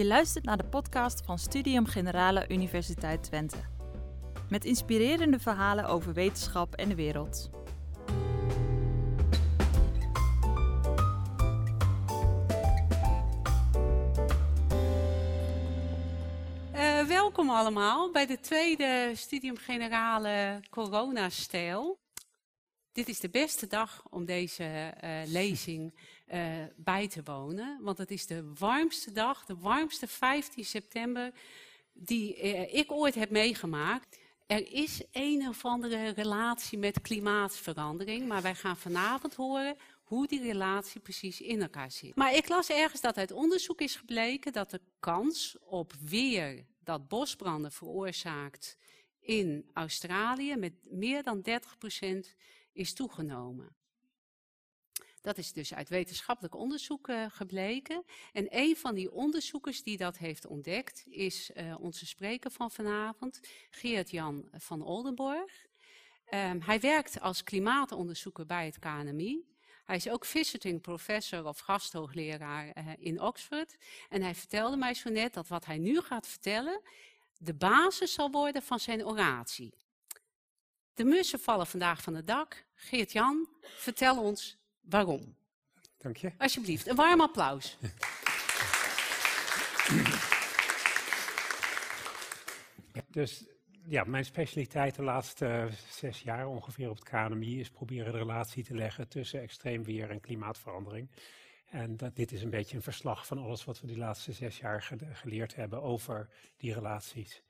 Je luistert naar de podcast van Studium Generale Universiteit Twente. Met inspirerende verhalen over wetenschap en de wereld. Uh, welkom allemaal bij de tweede Studium Generale Corona-stijl. Dit is de beste dag om deze uh, lezing uh, bij te wonen. Want het is de warmste dag, de warmste 15 september die uh, ik ooit heb meegemaakt. Er is een of andere relatie met klimaatverandering, maar wij gaan vanavond horen hoe die relatie precies in elkaar zit. Maar ik las ergens dat uit onderzoek is gebleken dat de kans op weer dat bosbranden veroorzaakt in Australië met meer dan 30% is toegenomen. Dat is dus uit wetenschappelijk onderzoek uh, gebleken. En een van die onderzoekers die dat heeft ontdekt is uh, onze spreker van vanavond, Geert-Jan van Oldenborg. Um, hij werkt als klimaatonderzoeker bij het KNMI. Hij is ook visiting professor of gasthoogleraar uh, in Oxford. En hij vertelde mij zo net dat wat hij nu gaat vertellen de basis zal worden van zijn oratie. De mussen vallen vandaag van het dak. Geert-Jan, vertel ons waarom. Dank je. Alsjeblieft, een warm applaus. Dus ja, mijn specialiteit de laatste zes jaar ongeveer op het KNMI is proberen de relatie te leggen tussen extreem weer en klimaatverandering. En dat, dit is een beetje een verslag van alles wat we die laatste zes jaar geleerd hebben over die relaties.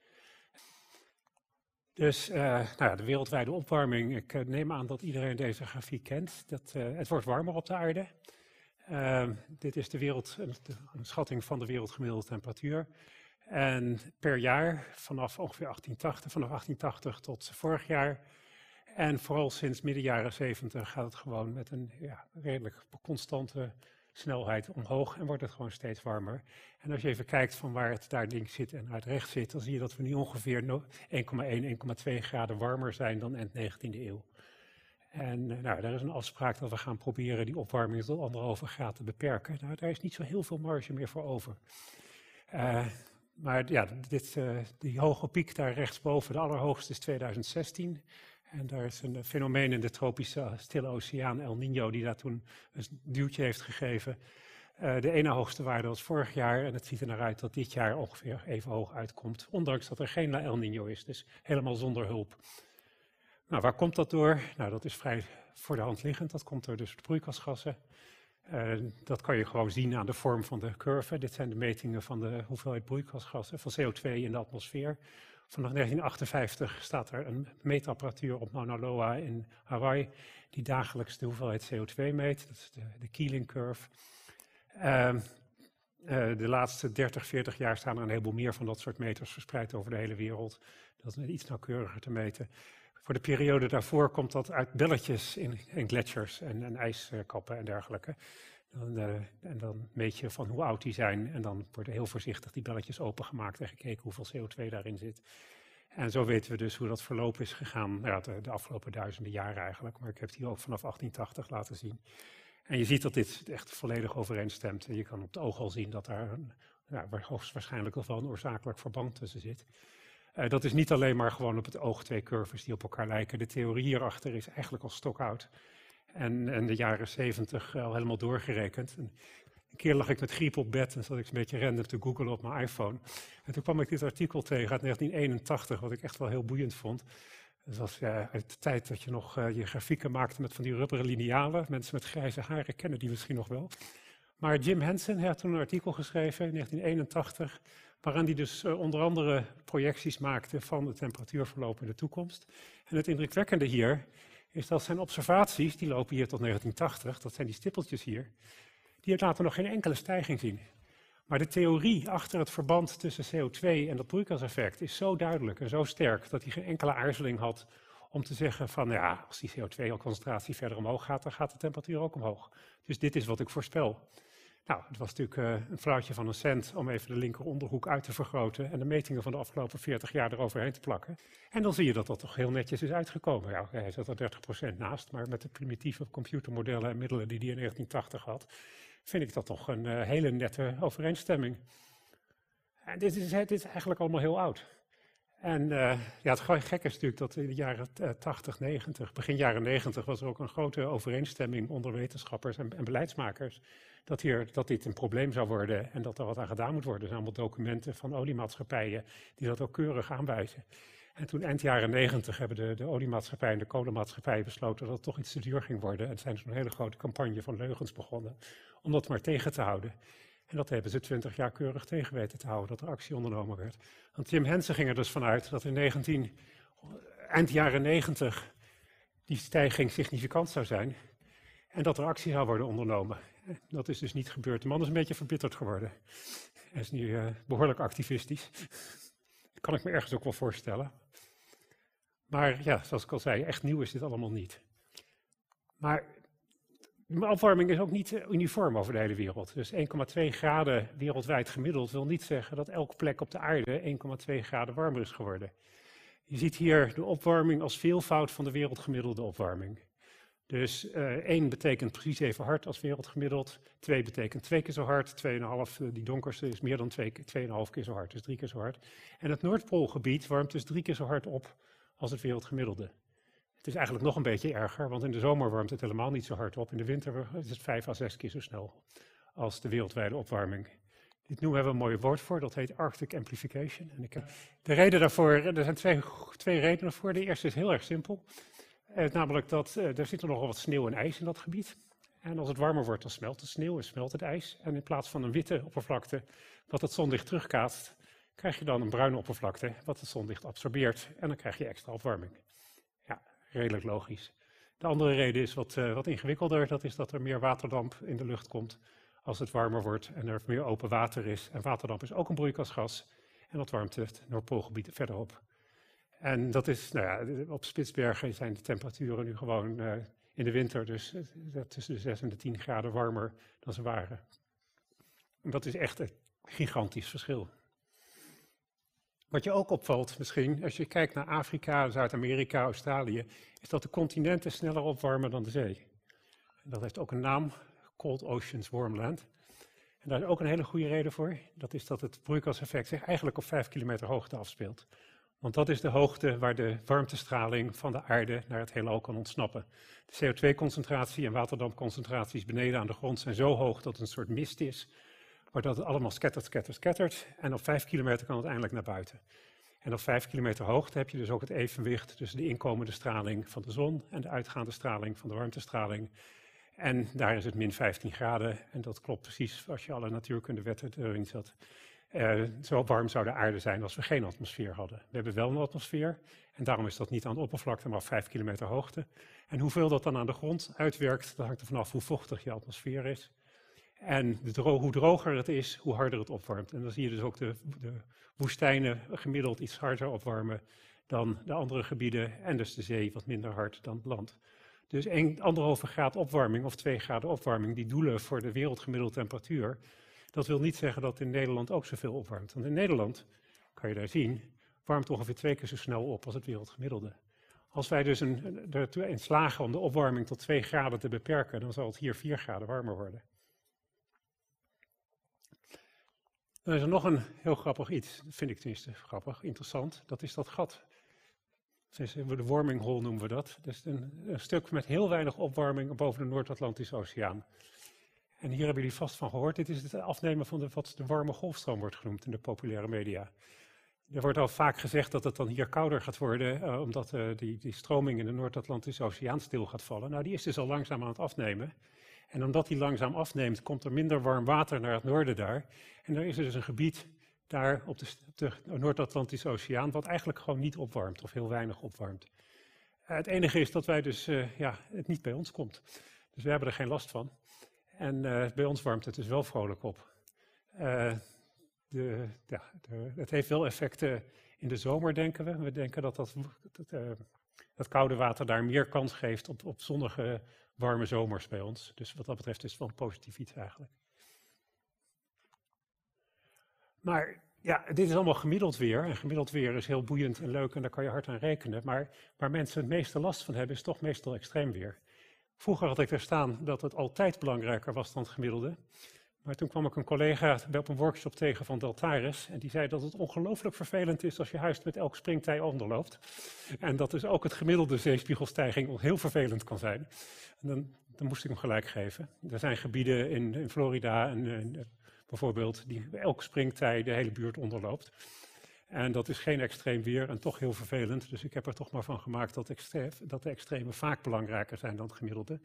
Dus uh, nou ja, de wereldwijde opwarming, ik uh, neem aan dat iedereen deze grafiek kent. Dat, uh, het wordt warmer op de aarde. Ehm, dit is de wereld, een, schatting van de wereldgemiddelde temperatuur. En per jaar, vanaf ongeveer 1880, vanaf 1880 tot vorig jaar. En vooral sinds midden jaren 70 gaat het gewoon met een ja, redelijk constante snelheid omhoog en wordt het gewoon steeds warmer. En als je even kijkt van waar het daar links zit en uit rechts zit, dan zie je dat we nu ongeveer 1,1, 1,2 graden warmer zijn dan eind 19e eeuw. En uh, nou, daar is een afspraak dat we gaan proberen die opwarming tot anderhalve graad te beperken. Nou, daar is niet zo heel veel marge meer voor over. Uh, maar ja, dit, uh, die hoge piek daar rechtsboven, de allerhoogste is 2016. En daar is een fenomeen in de tropische stille oceaan, El Niño, die daar toen een duwtje heeft gegeven. Uh, de ene hoogste waarde was vorig jaar en het ziet er naar uit dat dit jaar ongeveer even hoog uitkomt. Ondanks dat er geen El Niño is, dus helemaal zonder hulp. Nou, waar komt dat door? Nou, dat is vrij voor de hand liggend. Dat komt door dus de broeikasgassen. Dat kan je gewoon zien aan de vorm van de curve. Dit zijn de metingen van de hoeveelheid broeikasgassen, van CO2 in de atmosfeer. Vanaf 1958 staat er een meetapparatuur op Mauna Loa in Hawaii, die dagelijks de hoeveelheid CO2 meet. Dat is de, de Keeling curve. Uh, uh, de laatste 30, 40 jaar staan er een heleboel meer van dat soort meters verspreid over de hele wereld. Dat is iets nauwkeuriger te meten. Voor de periode daarvoor komt dat uit belletjes in, in gletsjers en, en ijskappen en dergelijke. Dan, uh, en dan meet je van hoe oud die zijn en dan worden heel voorzichtig die belletjes opengemaakt en gekeken hoeveel CO2 daarin zit. En zo weten we dus hoe dat verloop is gegaan nou ja, de, afgelopen duizenden jaren eigenlijk. Maar ik heb het hier ook vanaf 1880 laten zien. En je ziet dat dit echt volledig overeenstemt. En je kan op het oog al zien dat daar een, ja, hoogstwaarschijnlijk wel een oorzakelijk verband tussen zit. Uh, dat is niet alleen maar gewoon op het oog twee curves die op elkaar lijken. De theorie hierachter is eigenlijk al stokoud. En in de jaren zeventig al helemaal doorgerekend. En een keer lag ik met griep op bed en zat ik een beetje random te googlen op mijn iPhone. En toen kwam ik dit artikel tegen uit 1981, wat ik echt wel heel boeiend vond. Dat was ja, uit de tijd dat je nog uh, je grafieken maakte met van die rubberen linealen. Mensen met grijze haren kennen die misschien nog wel. Maar Jim Henson had toen een artikel geschreven in 1981, waarin hij dus onder andere projecties maakte van de temperatuurverloop in de toekomst. En het indrukwekkende hier is dat zijn observaties, die lopen hier tot 1980, dat zijn die stippeltjes hier, die laten nog geen enkele stijging zien. Maar de theorie achter het verband tussen CO2 en dat broeikaseffect is zo duidelijk en zo sterk dat hij geen enkele aarzeling had om te zeggen van ja, als die CO2-concentratie verder omhoog gaat, dan gaat de temperatuur ook omhoog. Dus dit is wat ik voorspel. Nou, het was natuurlijk uh, een flauwtje van een cent om even de linker onderhoek uit te vergroten en de metingen van de afgelopen 40 jaar eroverheen te plakken. En dan zie je dat dat toch heel netjes is uitgekomen. Ja, hij zat er 30% naast, maar met de primitieve computermodellen en middelen die hij in 1980 had, vind ik dat toch een uh, hele nette overeenstemming. En dit is, dit is eigenlijk allemaal heel oud. En uh, ja, het gekke is natuurlijk dat in de jaren 80, 90, begin jaren 90 was er ook een grote overeenstemming onder wetenschappers en, en, beleidsmakers dat, hier, dat dit een probleem zou worden en dat er wat aan gedaan moet worden. Er zijn allemaal documenten van oliemaatschappijen die dat ook keurig aanwijzen. En toen eind jaren 90 hebben de, de oliemaatschappij en de kolenmaatschappij besloten dat het toch iets te duur ging worden. En zijn een hele grote campagne van leugens begonnen om dat maar tegen te houden. En dat hebben ze twintig jaar keurig tegen weten te houden, dat er actie ondernomen werd. Want Jim Hensen ging er dus vanuit dat in 19, eind jaren 90 die stijging significant zou zijn. En dat er actie zou worden ondernomen. Dat is dus niet gebeurd. De man is een beetje verbitterd geworden. Hij is nu uh, behoorlijk activistisch. Dat kan ik me ergens ook wel voorstellen. Maar ja, zoals ik al zei, echt nieuw is dit allemaal niet. Maar de opwarming is ook niet eh, uniform over de hele wereld. Dus 1,2 graden wereldwijd gemiddeld wil niet zeggen dat elke plek op de aarde 1,2 graden warmer is geworden. Je ziet hier de opwarming als veelvoud van de wereldgemiddelde opwarming. Dus eh, 1 betekent precies even hard als wereldgemiddeld. 2 betekent twee keer zo hard. 2,5, uh, die donkerste is meer dan 2,5 keer zo hard, dus drie keer zo hard. En het Noordpoolgebied warmt dus drie keer zo hard op als het wereldgemiddelde. Het is eigenlijk nog een beetje erger, want in de zomer warmt het helemaal niet zo hard op. In de winter is het vijf à zes keer zo snel als de wereldwijde opwarming. Dit noemen we een mooi woord voor, dat heet Arctic Amplification. En ik heb de reden daarvoor, er zijn twee, twee redenen voor. De eerste is heel erg simpel. Eh, namelijk dat eh, er zit er nogal wat sneeuw en ijs in dat gebied. En als het warmer wordt, dan smelt de sneeuw en smelt het ijs. En in plaats van een witte oppervlakte, wat het zonlicht terugkaatst, krijg je dan een bruine oppervlakte, wat het zonlicht absorbeert. En dan krijg je extra opwarming redelijk logisch. De andere reden is wat, uh, wat ingewikkelder. Dat is dat er meer waterdamp in de lucht komt als het warmer wordt en er meer open water is. En waterdamp is ook een broeikasgas. En dat warmt het Noordpoolgebied verderop. En dat is, nou ja, op Spitsbergen zijn de temperaturen nu gewoon uh, in de winter dus uh, tussen de 6 en de 10 graden warmer dan ze waren. En dat is echt een gigantisch verschil. Wat je ook opvalt misschien, als je kijkt naar Afrika, Zuid-Amerika, Australië, is dat de continenten sneller opwarmen dan de zee. Dat heeft ook een naam, Cold Oceans Warm Land. En daar is ook een hele goede reden voor. Dat is dat het broeikaseffect zich eigenlijk op 5 kilometer hoogte afspeelt. Want dat is de hoogte waar de warmtestraling van de aarde naar het heelal kan ontsnappen. De CO2-concentratie en waterdampconcentraties beneden aan de grond zijn zo hoog dat het een soort mist is, maar dat het allemaal scattert, scattert, scattert. En op vijf kilometer kan het eindelijk naar buiten. En op vijf kilometer hoogte heb je dus ook het evenwicht tussen de inkomende straling van de zon en de uitgaande straling van de warmtestraling. En daar is het min 15 graden. En dat klopt precies als je alle natuurkundewetten erin zet. Uh, zo warm zou de aarde zijn als we geen atmosfeer hadden. We hebben wel een atmosfeer en daarom is dat niet aan de oppervlakte, maar op 5 kilometer hoogte. En hoeveel dat dan aan de grond uitwerkt, hangt er vanaf hoe vochtig je atmosfeer is. En hoe droger het is, hoe harder het opwarmt. En dan zie je dus ook de, de woestijnen gemiddeld iets harder opwarmen dan de andere gebieden. En dus de zee wat minder hard dan het land. Dus 1,5 graad opwarming of 2 graden opwarming, die doelen voor de wereldgemiddelde temperatuur. Dat wil niet zeggen dat in Nederland ook zoveel opwarmt. Want in Nederland, kan je daar zien, warmt ongeveer twee keer zo snel op als het wereldgemiddelde. Als wij dus een, in slagen om de opwarming tot 2 graden te beperken, dan zal het hier 4 graden warmer worden. Dan is er nog een heel grappig iets, dat vind ik tenminste grappig, interessant. Dat is dat gat. De warming hole noemen we dat. Dat is een stuk met heel weinig opwarming boven de Noord-Atlantische Oceaan. En hier hebben jullie vast van gehoord. Dit is het afnemen van de, wat de warme golfstroom wordt genoemd in de populaire media. Er wordt al vaak gezegd dat het dan hier kouder gaat worden, uh, omdat uh, die, die stroming in de Noord-Atlantische Oceaan stil gaat vallen. Nou, die is dus al langzaam aan het afnemen. En omdat die langzaam afneemt, komt er minder warm water naar het noorden daar. En er is dus een gebied daar op de, Noord-Atlantische Oceaan, wat eigenlijk gewoon niet opwarmt of heel weinig opwarmt. Uh, het enige is dat wij dus, ja, het niet bij ons komt. Dus we hebben er geen last van. En uh, bij ons warmt het dus wel vrolijk op. De, ja, het heeft wel effecten in de zomer, denken we. We denken dat dat, dat, dat koude water daar meer kans geeft op, op zonnige warme zomers bij ons. Dus wat dat betreft is het wel positief iets eigenlijk. Maar ja, dit is allemaal gemiddeld weer. En gemiddeld weer is heel boeiend en leuk en daar kan je hard aan rekenen. Maar waar mensen het meeste last van hebben, is toch meestal extreem weer. Vroeger had ik er staan dat het altijd belangrijker was dan het gemiddelde. Maar toen kwam ik een collega op een workshop tegen van Deltaris. En die zei dat het ongelooflijk vervelend is als je huis met elk springtij onderloopt. En dat dus ook het gemiddelde zeespiegelstijging heel vervelend kan zijn. En dan, dan moest ik hem gelijk geven. Er zijn gebieden in, in Florida en, en, bijvoorbeeld die elke springtij de hele buurt onderloopt. En dat is geen extreem weer en toch heel vervelend. Dus ik heb er toch maar van gemaakt dat, dat de extreme vaak belangrijker zijn dan het gemiddelde.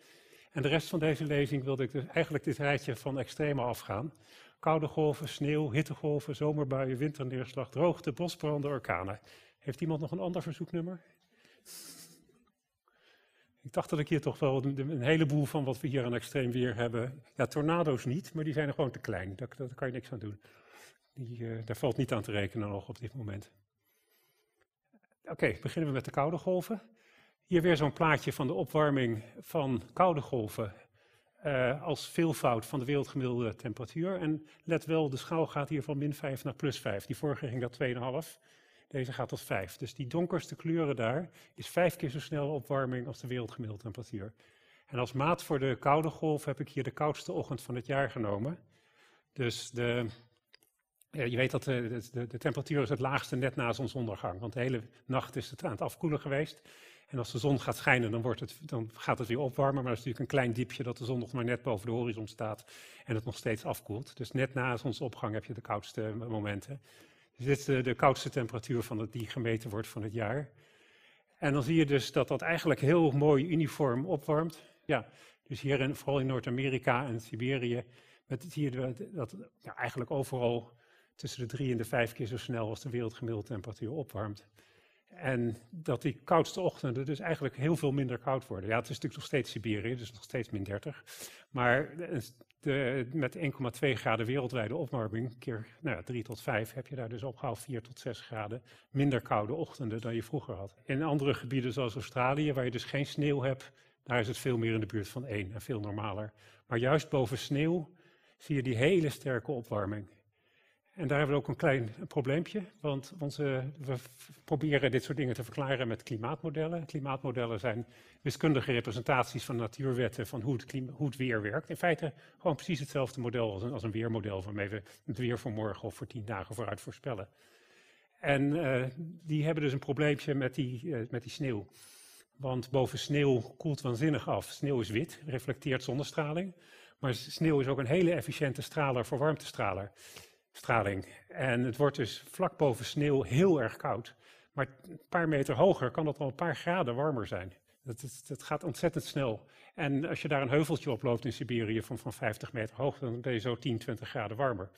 En de rest van deze lezing wilde ik dus eigenlijk dit rijtje van extreme afgaan. Koude golven, sneeuw, hittegolven, zomerbuien, winterneerslag, droogte, bosbranden, orkanen. Heeft iemand nog een ander verzoeknummer? Ik dacht dat ik hier toch wel een, heleboel van wat we hier aan extreem weer hebben. Ja, tornado's niet, maar die zijn er gewoon te klein. Daar, daar kan je niks aan doen. Die, uh, daar valt niet aan te rekenen nog op dit moment. Oké, beginnen we met de koude golven. Hier weer zo'n plaatje van de opwarming van koude golven uh, als veelvoud van de wereldgemiddelde temperatuur. En let wel, de schaal gaat hier van min 5 naar plus 5. Die vorige ging dat 2,5. Deze gaat tot 5. Dus die donkerste kleuren daar is vijf keer zo snel opwarming als de wereldgemiddelde temperatuur. En als maat voor de koude golf heb ik hier de koudste ochtend van het jaar genomen. Dus de, je weet dat de, de, de, temperatuur is het laagste net na zonsondergang. Want de hele nacht is het aan het afkoelen geweest. En als de zon gaat schijnen, dan, wordt het, dan gaat het weer opwarmen. Maar dat is natuurlijk een klein diepje dat de zon nog maar net boven de horizon staat en het nog steeds afkoelt. Dus net na zonsopgang heb je de koudste momenten. Dus dit is de, de koudste temperatuur van het, die gemeten wordt van het jaar. En dan zie je dus dat dat eigenlijk heel mooi uniform opwarmt. Ja, dus hier in, vooral in Noord-Amerika en Siberië, met, zie je dat ja, eigenlijk overal tussen de drie en de vijf keer zo snel als de wereldgemiddelde temperatuur opwarmt. En dat die koudste ochtenden dus eigenlijk heel veel minder koud worden. Ja, het is natuurlijk nog steeds Siberië, dus nog steeds min 30. Maar de, met 1,2 graden wereldwijde opwarming, keer nou ja, 3 tot 5, heb je daar dus opgehaald 4 tot 6 graden minder koude ochtenden dan je vroeger had. In andere gebieden zoals Australië, waar je dus geen sneeuw hebt, daar is het veel meer in de buurt van 1 en veel normaler. Maar juist boven sneeuw zie je die hele sterke opwarming. En daar hebben we ook een klein probleempje, want we proberen dit soort dingen te verklaren met klimaatmodellen. Klimaatmodellen zijn wiskundige representaties van natuurwetten van hoe het, hoe het weer werkt. In feite gewoon precies hetzelfde model als een, weermodel waarmee we het weer voor morgen of voor tien dagen vooruit voorspellen. En uh, die hebben dus een probleempje met die, uh, met die sneeuw. Want boven sneeuw koelt waanzinnig af. Sneeuw is wit, reflecteert zonnestraling. Maar sneeuw is ook een hele efficiënte straler voor warmtestraler straling. En het wordt dus vlak boven sneeuw heel erg koud. Maar een paar meter hoger kan het al een paar graden warmer zijn. Dat, dat, gaat ontzettend snel. En als je daar een heuveltje op loopt in Siberië van, van 50 meter hoog, dan ben je zo 10, 20 graden warmer.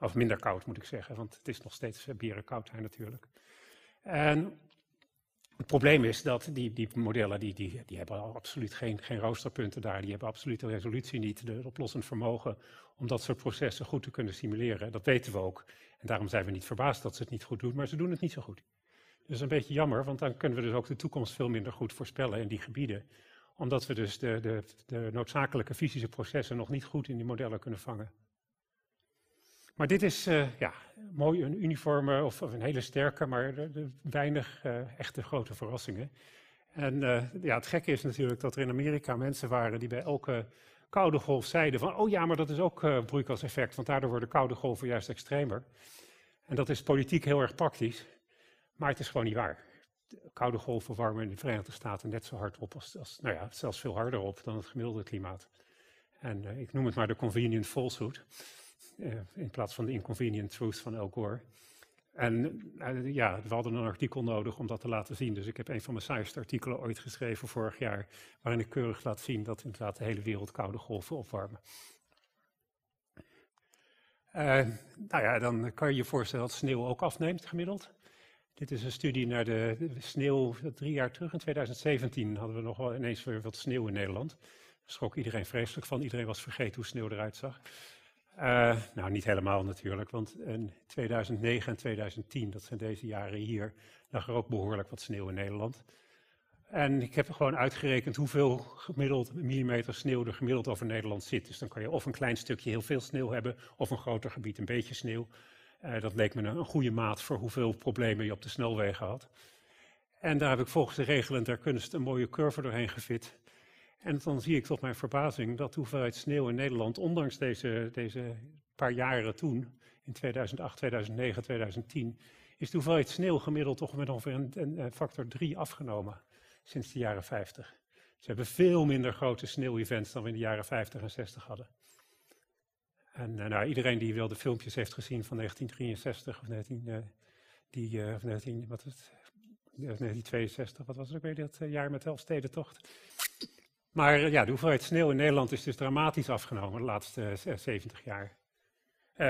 Of minder koud moet ik zeggen, want het is nog steeds koud daar natuurlijk. En het probleem is dat die, modellen die, die, die hebben absoluut geen, geen roosterpunten daar. Die hebben absoluut de resolutie niet, de oplossend vermogen om dat soort processen goed te kunnen simuleren. Dat weten we ook. En daarom zijn we niet verbaasd dat ze het niet goed doen, maar ze doen het niet zo goed. Dus een beetje jammer, want dan kunnen we dus ook de toekomst veel minder goed voorspellen in die gebieden. Omdat we dus de, de, de noodzakelijke fysische processen nog niet goed in die modellen kunnen vangen. Maar dit is uh, ja, mooi, een uniforme of, of, een hele sterke, maar weinig uh, echte grote verrassingen. En uh, ja, het gekke is natuurlijk dat er in Amerika mensen waren die bij elke koude golf zeiden van, oh ja, maar dat is ook uh, broeikaseffect, want daardoor worden koude golven juist extremer. En dat is politiek heel erg praktisch, maar het is gewoon niet waar. De koude golven warmen in de Verenigde Staten net zo hard op als, als nou ja, zelfs veel harder op dan het gemiddelde klimaat. En ik noem het maar de convenient falsehood, in plaats van de inconvenient truth van Al Gore. En uh, ja, we hadden een artikel nodig om dat te laten zien. Dus ik heb een van mijn saaiste artikelen ooit geschreven vorig jaar, waarin ik keurig laat zien dat inderdaad de hele wereld koude golven opwarmen. Uh, nou ja, dan kan je je voorstellen dat sneeuw ook afneemt gemiddeld. Dit is een studie naar de, de sneeuw drie jaar terug. In 2017 hadden we nog wel ineens weer wat sneeuw in Nederland. Daar schrok iedereen vreselijk van. Iedereen was vergeten hoe sneeuw eruit zag. Uh, nou, niet helemaal natuurlijk, want in 2009 en 2010, dat zijn deze jaren hier, lag er ook behoorlijk wat sneeuw in Nederland. En ik heb gewoon uitgerekend hoeveel gemiddeld millimeter sneeuw er gemiddeld over Nederland zit. Dus dan kan je of een klein stukje heel veel sneeuw hebben, of een groter gebied een beetje sneeuw. Uh, dat leek me een, een goede maat voor hoeveel problemen je op de snelwegen had. En daar heb ik volgens de regelen der kunst een mooie curve doorheen gefit. En dan zie ik tot mijn verbazing dat de hoeveelheid sneeuw in Nederland, ondanks deze, deze paar jaren toen, in 2008, 2009, 2010, is de hoeveelheid sneeuw gemiddeld toch met ongeveer een, een factor 3 afgenomen sinds de jaren 50. Ze hebben veel minder grote sneeuwevents dan we in de jaren 50 en 60 hadden. En uh, nou, iedereen die wel de filmpjes heeft gezien van 1963 of 19, uh, die, uh, of 19, wat is het? 1962, wat was het ook weer dat jaar met de Elfstedentocht? Maar ja, de hoeveelheid sneeuw in Nederland is dus dramatisch afgenomen de laatste 70 jaar.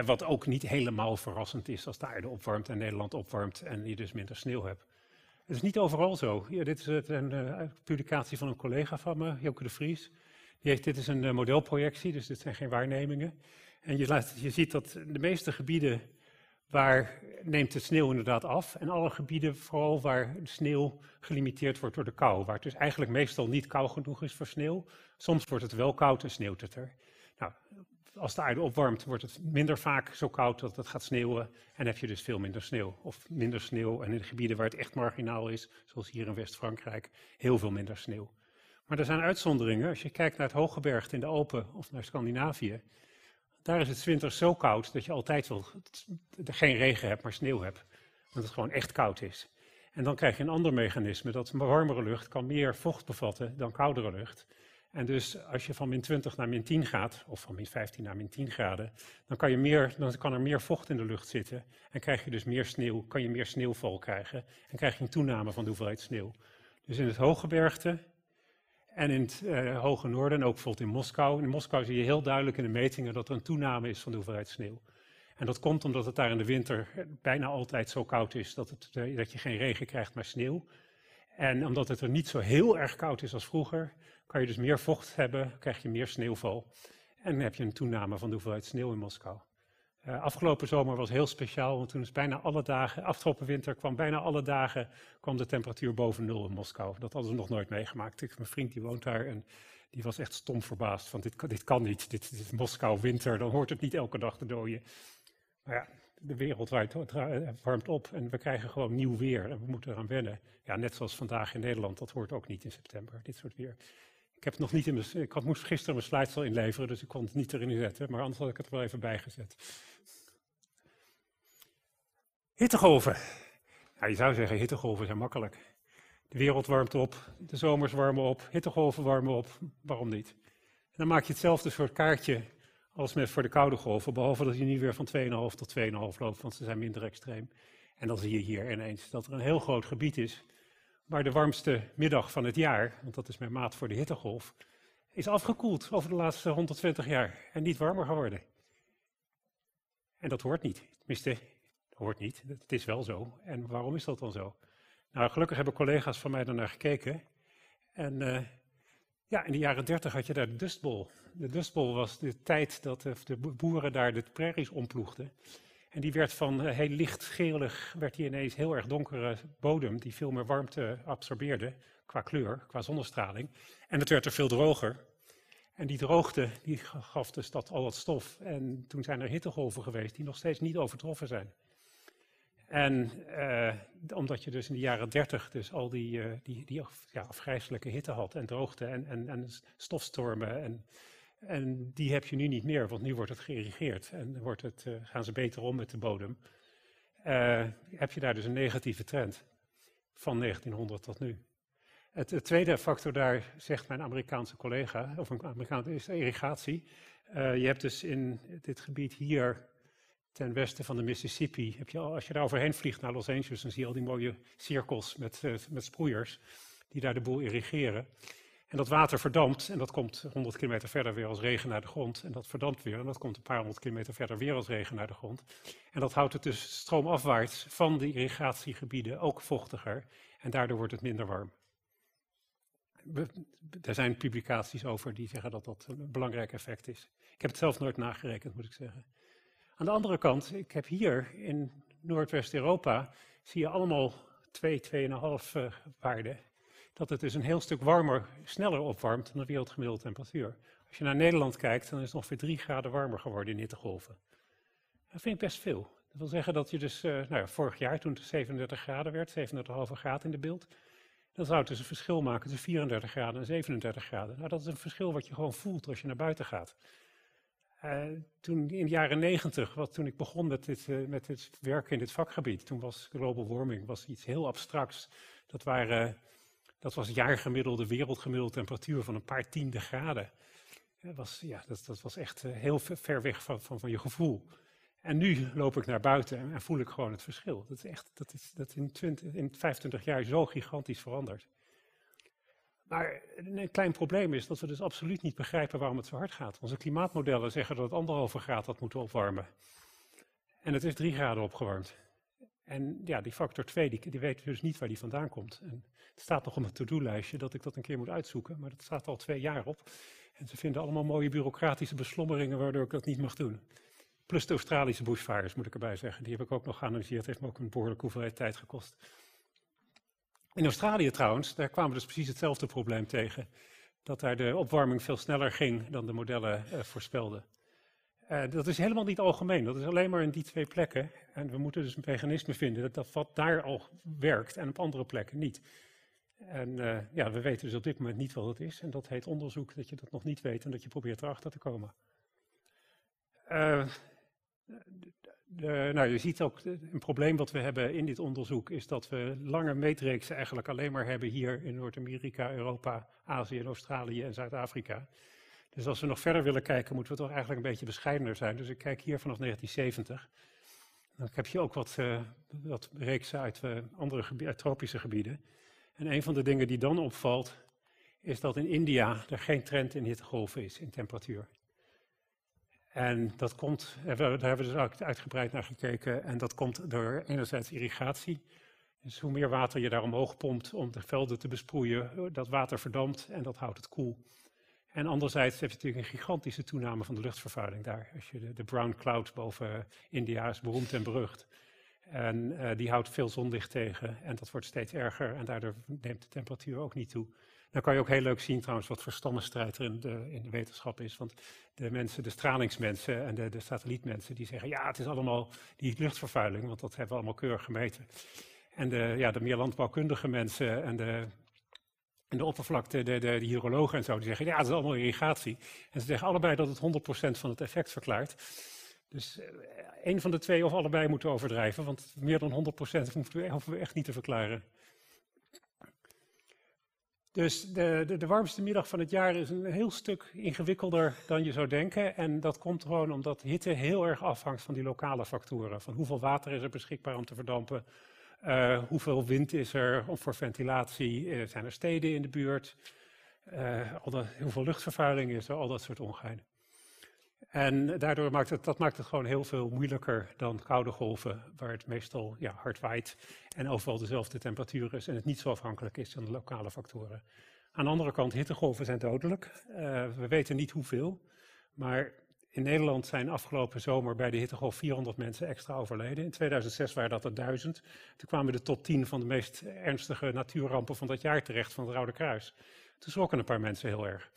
wat ook niet helemaal verrassend is als de aarde opwarmt en Nederland opwarmt en je dus minder sneeuw hebt. Het is niet overal zo. Ja, dit is een uh, publicatie van een collega van me, Joke de Vries. Die heeft, dit is een modelprojectie, dus dit zijn geen waarnemingen. En je, je ziet dat de meeste gebieden waar neemt de sneeuw inderdaad af. En alle gebieden, vooral waar de sneeuw gelimiteerd wordt door de kou. Waar het dus eigenlijk meestal niet koud genoeg is voor sneeuw. Soms wordt het wel koud en sneeuwt het er. Nou, als de aarde opwarmt, wordt het minder vaak zo koud dat het gaat sneeuwen. En heb je dus veel minder sneeuw. Of minder sneeuw. En in de gebieden waar het echt marginaal is, zoals hier in West-Frankrijk, heel veel minder sneeuw. Maar er zijn uitzonderingen. Als je kijkt naar het Hooggebergte in de Alpen of naar Scandinavië. Daar is het winters zo koud dat je altijd wel geen regen hebt, maar sneeuw hebt. Want het gewoon echt koud is. En dan krijg je een ander mechanisme, dat warmere lucht kan meer vocht bevatten dan koudere lucht. En dus als je van min 20 naar min 10 gaat, of van min 15 naar min 10 graden, dan kan, je meer, dan kan er meer vocht in de lucht zitten. En krijg je dus meer sneeuw, kan je meer sneeuwval krijgen. En krijg je een toename van de hoeveelheid sneeuw. Dus in het hooggebergte en in het uh, hoge noorden, en ook bijvoorbeeld in Moskou. In Moskou zie je heel duidelijk in de metingen dat er een toename is van de hoeveelheid sneeuw. En dat komt omdat het daar in de winter bijna altijd zo koud is dat, het, uh, dat je geen regen krijgt, maar sneeuw. En omdat het er niet zo heel erg koud is als vroeger, kan je dus meer vocht hebben, krijg je meer sneeuwval. En heb je een toename van de hoeveelheid sneeuw in Moskou. Uh, afgelopen zomer was heel speciaal, want toen is bijna alle dagen, afgelopen winter kwam bijna alle dagen kwam de temperatuur boven nul in Moskou. Dat hadden we nog nooit meegemaakt. Ik, mijn vriend die woont daar en die was echt stom verbaasd van dit, dit kan niet, dit, is Moskou winter, dan hoort het niet elke dag te dooien. Maar ja, de wereld warmt op en we krijgen gewoon nieuw weer en we moeten eraan wennen. Ja, net zoals vandaag in Nederland, dat hoort ook niet in september, dit soort weer. Ik heb het nog niet in ik had, moest gisteren mijn slides al inleveren, dus ik kon het niet erin zetten, maar anders had ik het wel even bijgezet. Hittegolven. Je zou zeggen, hittegolven zijn makkelijk. De wereld warmt op, de zomers warmen op, hittegolven warmen op, waarom niet? En dan maak je hetzelfde soort kaartje als met voor de koude golven, behalve dat je nu weer van 2,5 tot 2,5 loopt, want ze zijn minder extreem. En dan zie je hier ineens dat er een heel groot gebied is waar de warmste middag van het jaar, want dat is mijn maat voor de hittegolf, is afgekoeld over de laatste 120 jaar en niet warmer geworden. En dat hoort niet. Tenminste, dat hoort niet. Het is wel zo. En waarom is dat dan zo? Nou, gelukkig hebben collega's van mij daarnaar gekeken. En uh, ja, in de jaren 30 had je daar de Dustbol. De Dustbol was de tijd dat de boeren daar de prairies omploegden. En die werd van heel lichtgelig, werd die ineens heel erg donkere bodem, die veel meer warmte absorbeerde, qua kleur, qua zonnestraling. En het werd er veel droger. En die droogte, die gaf de stad al wat stof. En toen zijn er hittegolven geweest die nog steeds niet overtroffen zijn. En uh, omdat je dus in de jaren 30 dus al die, uh, die, die ja, afgrijzelijke hitte had en droogte en, en, en stofstormen. En, en die heb je nu niet meer, want nu wordt het geïrrigeerd en wordt het, uh, gaan ze beter om met de bodem. heb je daar dus een negatieve trend van 1900 tot nu. Het, tweede factor daar, zegt mijn Amerikaanse collega, of een Amerikaanse, is irrigatie. je hebt dus in dit gebied hier ten westen van de Mississippi. Heb je al, als je daar overheen vliegt naar Los Angeles, dan zie je al die mooie cirkels met, met sproeiers die daar de boel irrigeren. En dat water verdampt en dat komt 100 kilometer verder weer als regen naar de grond. En dat verdampt weer en dat komt een paar honderd kilometer verder weer als regen naar de grond. En dat houdt het dus stroomafwaarts van de irrigatiegebieden ook vochtiger. En daardoor wordt het minder warm. er zijn publicaties over die zeggen dat dat een belangrijk effect is. Ik heb het zelf nooit nagerekend, moet ik zeggen. Aan de andere kant, ik heb hier in Noordwest-Europa, zie je allemaal 2, 2,5 uh, waarden. Dat het dus een heel stuk warmer, sneller opwarmt dan de wereldgemiddelde temperatuur. Als je naar Nederland kijkt, dan is het ongeveer 3 graden warmer geworden in hittegolven. Dat vind ik best veel. Dat wil zeggen dat je dus, uh, nou ja, vorig jaar toen het 37 graden werd, 37,5 graden in de beeld, Dat zou dus een verschil maken tussen 34 graden en 37 graden. Nou, dat is een verschil wat je gewoon voelt als je naar buiten gaat. Uh, toen in de jaren 90, wat, toen ik begon met dit, uh, met werken in dit vakgebied, toen was global warming was iets heel abstracts. Dat, waren, dat was jaargemiddelde, wereldgemiddelde temperatuur van een paar tiende graden. Dat was, ja, dat, dat was echt uh, heel ver weg van, van, van je gevoel. En nu loop ik naar buiten en voel ik gewoon het verschil. Dat is echt, dat is dat in, 20, in 25 jaar zo gigantisch veranderd. Maar een klein probleem is dat we dus absoluut niet begrijpen waarom het zo hard gaat. Onze klimaatmodellen zeggen dat het anderhalve graad had moeten opwarmen. En het is drie graden opgewarmd. En ja, die factor 2, die, die weten dus niet waar die vandaan komt. En het staat nog op mijn to-do-lijstje dat ik dat een keer moet uitzoeken, maar dat staat al twee jaar op. En ze vinden allemaal mooie bureaucratische beslommeringen waardoor ik dat niet mag doen. Plus de Australische bushfires, moet ik erbij zeggen. Die heb ik ook nog geanalyseerd. Heeft me ook een behoorlijke hoeveelheid tijd gekost. In Australië trouwens, daar kwamen we dus precies hetzelfde probleem tegen. Dat daar de opwarming veel sneller ging dan de modellen uh, voorspelden. Uh, dat is helemaal niet algemeen, dat is alleen maar in die twee plekken. En we moeten dus een mechanisme vinden dat, dat wat daar al werkt en op andere plekken niet. En uh, ja, we weten dus op dit moment niet wat het is. En dat heet onderzoek, dat je dat nog niet weet en dat je probeert erachter te komen. Uh, de, nou, je ziet ook, een probleem wat we hebben in dit onderzoek is dat we lange meetreeksen eigenlijk alleen maar hebben hier in Noord-Amerika, Europa, Azië en Australië en Zuid-Afrika. Dus als we nog verder willen kijken, moeten we toch eigenlijk een beetje bescheidener zijn. Dus ik kijk hier vanaf 1970. Dan heb je ook wat, uh, wat reeksen uit uh, andere tropische gebieden. En een van de dingen die dan opvalt, is dat in India er geen trend in hittegolven is in temperatuur. En dat komt, daar hebben we dus ook uitgebreid naar gekeken, en dat komt door enerzijds irrigatie. Dus hoe meer water je daar omhoog pompt om de velden te besproeien, dat water verdampt en dat houdt het koel. En anderzijds heb je natuurlijk een gigantische toename van de luchtvervuiling daar. Als je de, de brown cloud boven India is beroemd en berucht. En uh, die houdt veel zonlicht tegen en dat wordt steeds erger en daardoor neemt de temperatuur ook niet toe. Dan kan je ook heel leuk zien trouwens wat voor stammenstrijd er in de, in de wetenschap is. Want de mensen, de stralingsmensen en de, de satellietmensen, die zeggen ja, het is allemaal die luchtvervuiling, want dat hebben we allemaal keurig gemeten. En de, ja, de meer landbouwkundige mensen en de, en de oppervlakte, de, de, hydrologen en zo, die zeggen ja, het is allemaal irrigatie. En ze zeggen allebei dat het 100% van het effect verklaart. Dus uh, een van de twee of allebei moeten overdrijven, want meer dan 100% hoeven we, hoeven we echt niet te verklaren. Dus de, de, de, warmste middag van het jaar is een heel stuk ingewikkelder dan je zou denken. En dat komt gewoon omdat hitte heel erg afhangt van die lokale factoren. Van hoeveel water is er beschikbaar om te verdampen, uh, hoeveel wind is er voor ventilatie, uh, zijn er steden in de buurt, uh, al dat, hoeveel luchtvervuiling is er, al dat soort ongein. En daardoor maakt het, dat maakt het gewoon heel veel moeilijker dan koude golven, waar het meestal ja, hard waait en overal dezelfde temperatuur is en het niet zo afhankelijk is van de lokale factoren. Aan de andere kant, hittegolven zijn dodelijk. We weten niet hoeveel, maar in Nederland zijn afgelopen zomer bij de hittegolf 400 mensen extra overleden. In 2006 waren dat er 1000. Toen kwamen de top 10 van de meest ernstige natuurrampen van dat jaar terecht van het Rode Kruis. Toen schrokken een paar mensen heel erg.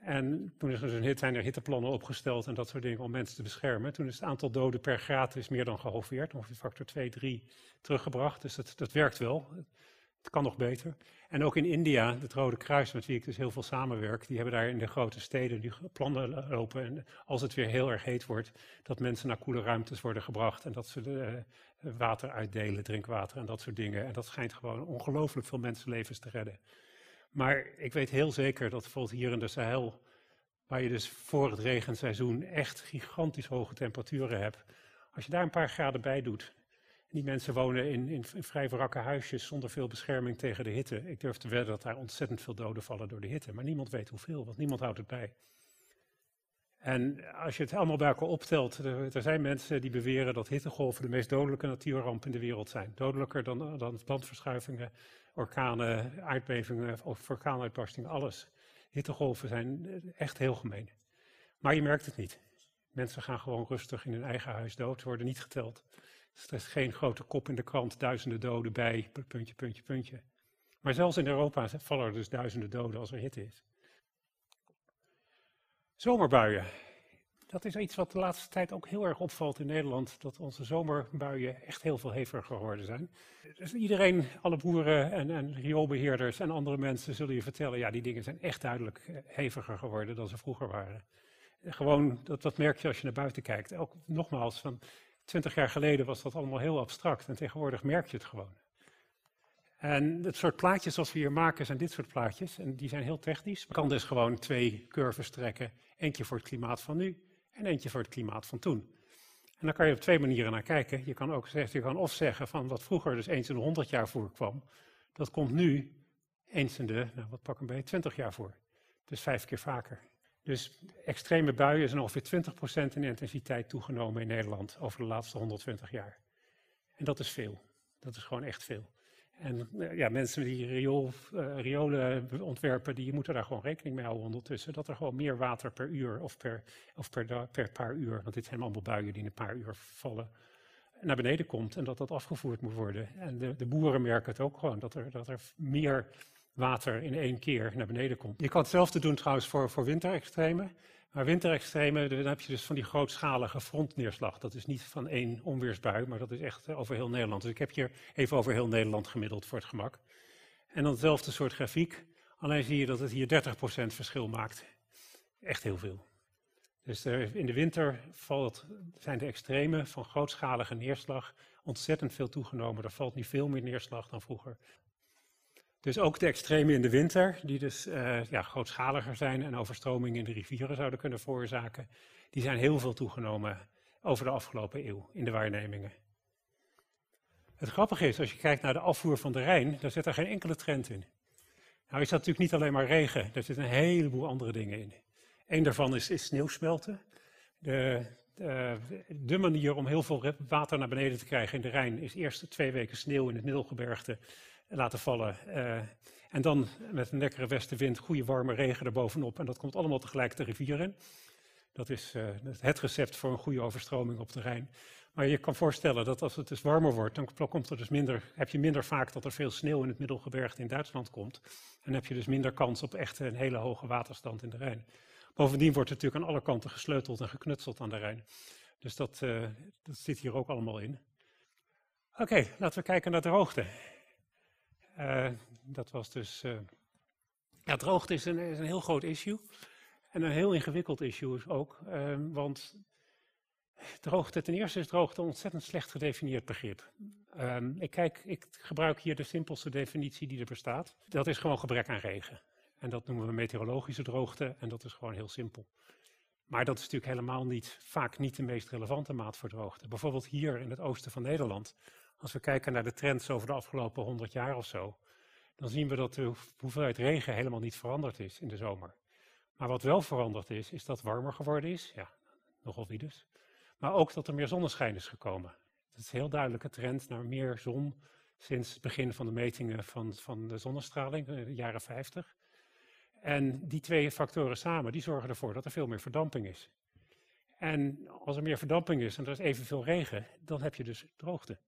En toen is er dus zijn er hitteplannen opgesteld en dat soort dingen om mensen te beschermen. Toen is het aantal doden per graad is meer dan gehalveerd, ongeveer factor 2, 3 teruggebracht. Dus dat, dat werkt wel. Het kan nog beter. En ook in India, het Rode Kruis, met wie ik dus heel veel samenwerk, die hebben daar in de grote steden die plannen lopen. En als het weer heel erg heet wordt, dat mensen naar koele ruimtes worden gebracht en dat ze de, uh, water uitdelen, drinkwater en dat soort dingen. En dat schijnt gewoon ongelooflijk veel mensenlevens te redden. Maar ik weet heel zeker dat bijvoorbeeld hier in de Sahel, waar je dus voor het regenseizoen echt gigantisch hoge temperaturen hebt, als je daar een paar graden bij doet, die mensen wonen in, in, vrij wrakke huisjes zonder veel bescherming tegen de hitte. Ik durf te wedden dat daar ontzettend veel doden vallen door de hitte, maar niemand weet hoeveel, want niemand houdt het bij. En als je het allemaal bij elkaar optelt, er, zijn mensen die beweren dat hittegolven de meest dodelijke natuurramp in de wereld zijn. Dodelijker dan, dan landverschuivingen, orkanen, aardbevingen of vulkaanuitbarstingen, alles. Hittegolven zijn echt heel gemeen. Maar je merkt het niet. Mensen gaan gewoon rustig in hun eigen huis dood, worden niet geteld. Er is geen grote kop in de krant, duizenden doden bij, puntje, puntje, puntje. Maar zelfs in Europa vallen er dus duizenden doden als er hitte is. Zomerbuien. Dat is iets wat de laatste tijd ook heel erg opvalt in Nederland, dat onze zomerbuien echt heel veel heviger geworden zijn. Dus iedereen, alle boeren en, en rioolbeheerders en andere mensen zullen je vertellen, ja, die dingen zijn echt duidelijk eh, heviger geworden dan ze vroeger waren. Gewoon, dat, dat merk je als je naar buiten kijkt. Ook nogmaals, van twintig jaar geleden was dat allemaal heel abstract en tegenwoordig merk je het gewoon. En het soort plaatjes zoals we hier maken zijn dit soort plaatjes. En die zijn heel technisch. Je kan dus gewoon twee curves trekken. Eentje voor het klimaat van nu en eentje voor het klimaat van toen. En dan kan je op twee manieren naar kijken. Je kan ook zeggen, je kan of zeggen van wat vroeger dus eens in de 100 jaar voorkwam. Dat komt nu eens in de, nou wat pak een beetje, 20 jaar voor. Dus vijf keer vaker. Dus extreme buien zijn ongeveer 20% in intensiteit toegenomen in Nederland over de laatste 120 jaar. En dat is veel. Dat is gewoon echt veel. En eh, ja, mensen die riool, uh, riolen ontwerpen, die moeten daar gewoon rekening mee houden ondertussen. Dat er gewoon meer water per uur of per, of per, per paar uur, want dit zijn allemaal buien die in een paar uur vallen, naar beneden komt en dat dat afgevoerd moet worden. En de, de boeren merken het ook gewoon, dat er, dat er meer water in één keer naar beneden komt. Je kan hetzelfde doen trouwens voor, voor winterextremen. Maar winterextremen, dan heb je dus van die grootschalige frontneerslag. Dat is niet van één onweersbui, maar dat is echt eh, over heel Nederland. Dus ik heb hier even over heel Nederland gemiddeld voor het gemak. En dan hetzelfde soort grafiek, alleen zie je dat het hier 30% verschil maakt. Echt heel veel. Dus in de winter valt, zijn de extremen van grootschalige neerslag ontzettend veel toegenomen. Er valt nu veel meer neerslag dan vroeger. Dus ook de extremen in de winter, die dus uh, ja, grootschaliger zijn en overstromingen in de rivieren zouden kunnen veroorzaken, die zijn heel veel toegenomen over de afgelopen eeuw in de waarnemingen. Het grappige is, als je kijkt naar de afvoer van de Rijn, daar zit er geen enkele trend in. Nou is dat natuurlijk niet alleen maar regen, er zitten een heleboel andere dingen in. Eén daarvan is, is sneeuwsmelten. De, de, de, manier om heel veel water naar beneden te krijgen in de Rijn is eerst twee weken sneeuw in het middelgebergte laten vallen. Uh, en dan met een lekkere westenwind, goede warme regen erbovenop. En dat komt allemaal tegelijk de rivier in. Dat is uh, het recept voor een goede overstroming op de Rijn. Maar je kan voorstellen dat als het dus warmer wordt, dan komt er dus minder, heb je minder vaak dat er veel sneeuw in het middelgebergte in Duitsland komt. En heb je dus minder kans op echt een hele hoge waterstand in de Rijn. Bovendien wordt er natuurlijk aan alle kanten gesleuteld en geknutseld aan de Rijn. Dus dat, uh, dat zit hier ook allemaal in. Oké, laten we kijken naar de droogte. Uh, dat was dus. Uh, ja, droogte is een, is een, heel groot issue. En een heel ingewikkeld issue is ook. Uh, want droogte, ten eerste is droogte een ontzettend slecht gedefinieerd begrip. Ehm, ik, kijk, ik gebruik hier de simpelste definitie die er bestaat. Dat is gewoon gebrek aan regen. En dat noemen we meteorologische droogte. En dat is gewoon heel simpel. Maar dat is natuurlijk helemaal niet, vaak niet de meest relevante maat voor droogte. Bijvoorbeeld hier in het oosten van Nederland als we kijken naar de trends over de afgelopen 100 jaar of zo, dan zien we dat de hoeveelheid regen helemaal niet veranderd is in de zomer. Maar wat wel veranderd is, is dat het warmer geworden is. Ja, nogal wie dus. Maar ook dat er meer zonneschijn is gekomen. Dat is een heel duidelijke trend naar meer zon sinds het begin van de metingen van, van de zonnestraling, in de jaren 50. En die twee factoren samen, die zorgen ervoor dat er veel meer verdamping is. En als er meer verdamping is en er is evenveel regen, dan heb je dus droogte.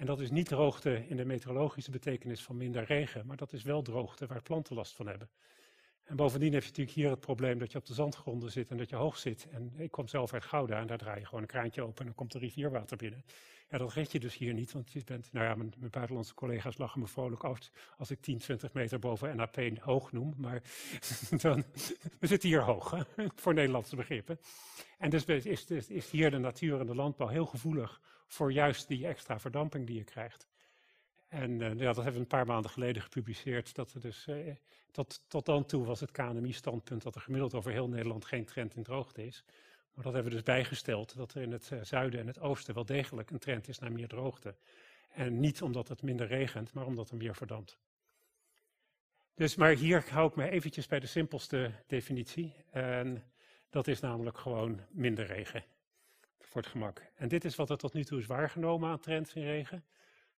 En dat is niet droogte in de meteorologische betekenis van minder regen, maar dat is wel droogte waar planten last van hebben. En bovendien heb je natuurlijk hier het probleem dat je op de zandgronden zit en dat je hoog zit. En ik kom zelf uit Gouda en daar draai je gewoon een kraantje open en dan komt er rivierwater binnen. Ja, dat red je dus hier niet, want je bent, nou ja, mijn, mijn buitenlandse collega's lachen me vrolijk uit als ik 10, 20 meter boven NAP hoog noem. Maar we zitten hier hoog, voor Nederlandse begrippen. En dus is, is, is hier de natuur en de landbouw heel gevoelig voor juist die extra verdamping die je krijgt. En uh, ja, dat hebben we een paar maanden geleden gepubliceerd. Dat er dus, uh, tot, tot dan toe was het KNMI-standpunt dat er gemiddeld over heel Nederland geen trend in droogte is. Maar dat hebben we dus bijgesteld, dat er in het uh, zuiden en het oosten wel degelijk een trend is naar meer droogte. En niet omdat het minder regent, maar omdat er meer verdampt. Dus, maar hier hou ik me eventjes bij de simpelste definitie. En dat is namelijk gewoon minder regen voor het gemak. En dit is wat er tot nu toe is waargenomen aan trends in regen.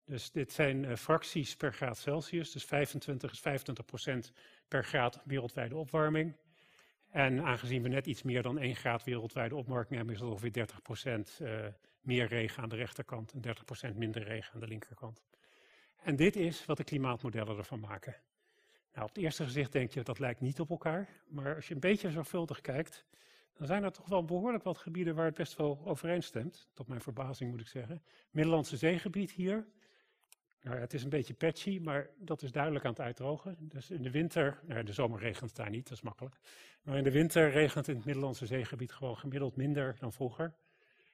Dus dit zijn uh, fracties per graad Celsius. Dus 25 is 25 procent per graad wereldwijde opwarming. En aangezien we net iets meer dan 1 graad wereldwijde opwarming hebben, is het ongeveer 30 procent uh, meer regen aan de rechterkant en 30 procent minder regen aan de linkerkant. En dit is wat de klimaatmodellen ervan maken. Nou, op het eerste gezicht denk je dat lijkt niet op elkaar. Maar als je een beetje zorgvuldig kijkt, dan zijn er toch wel behoorlijk wat gebieden waar het best wel overeenstemt. Tot mijn verbazing moet ik zeggen. Middellandse zeegebied hier. Nou, het is een beetje patchy, maar dat is duidelijk aan het uitdrogen. Dus in de winter, nou, de zomer regent daar niet, dat is makkelijk. Maar in de winter regent in het Middellandse zeegebied gewoon gemiddeld minder dan vroeger.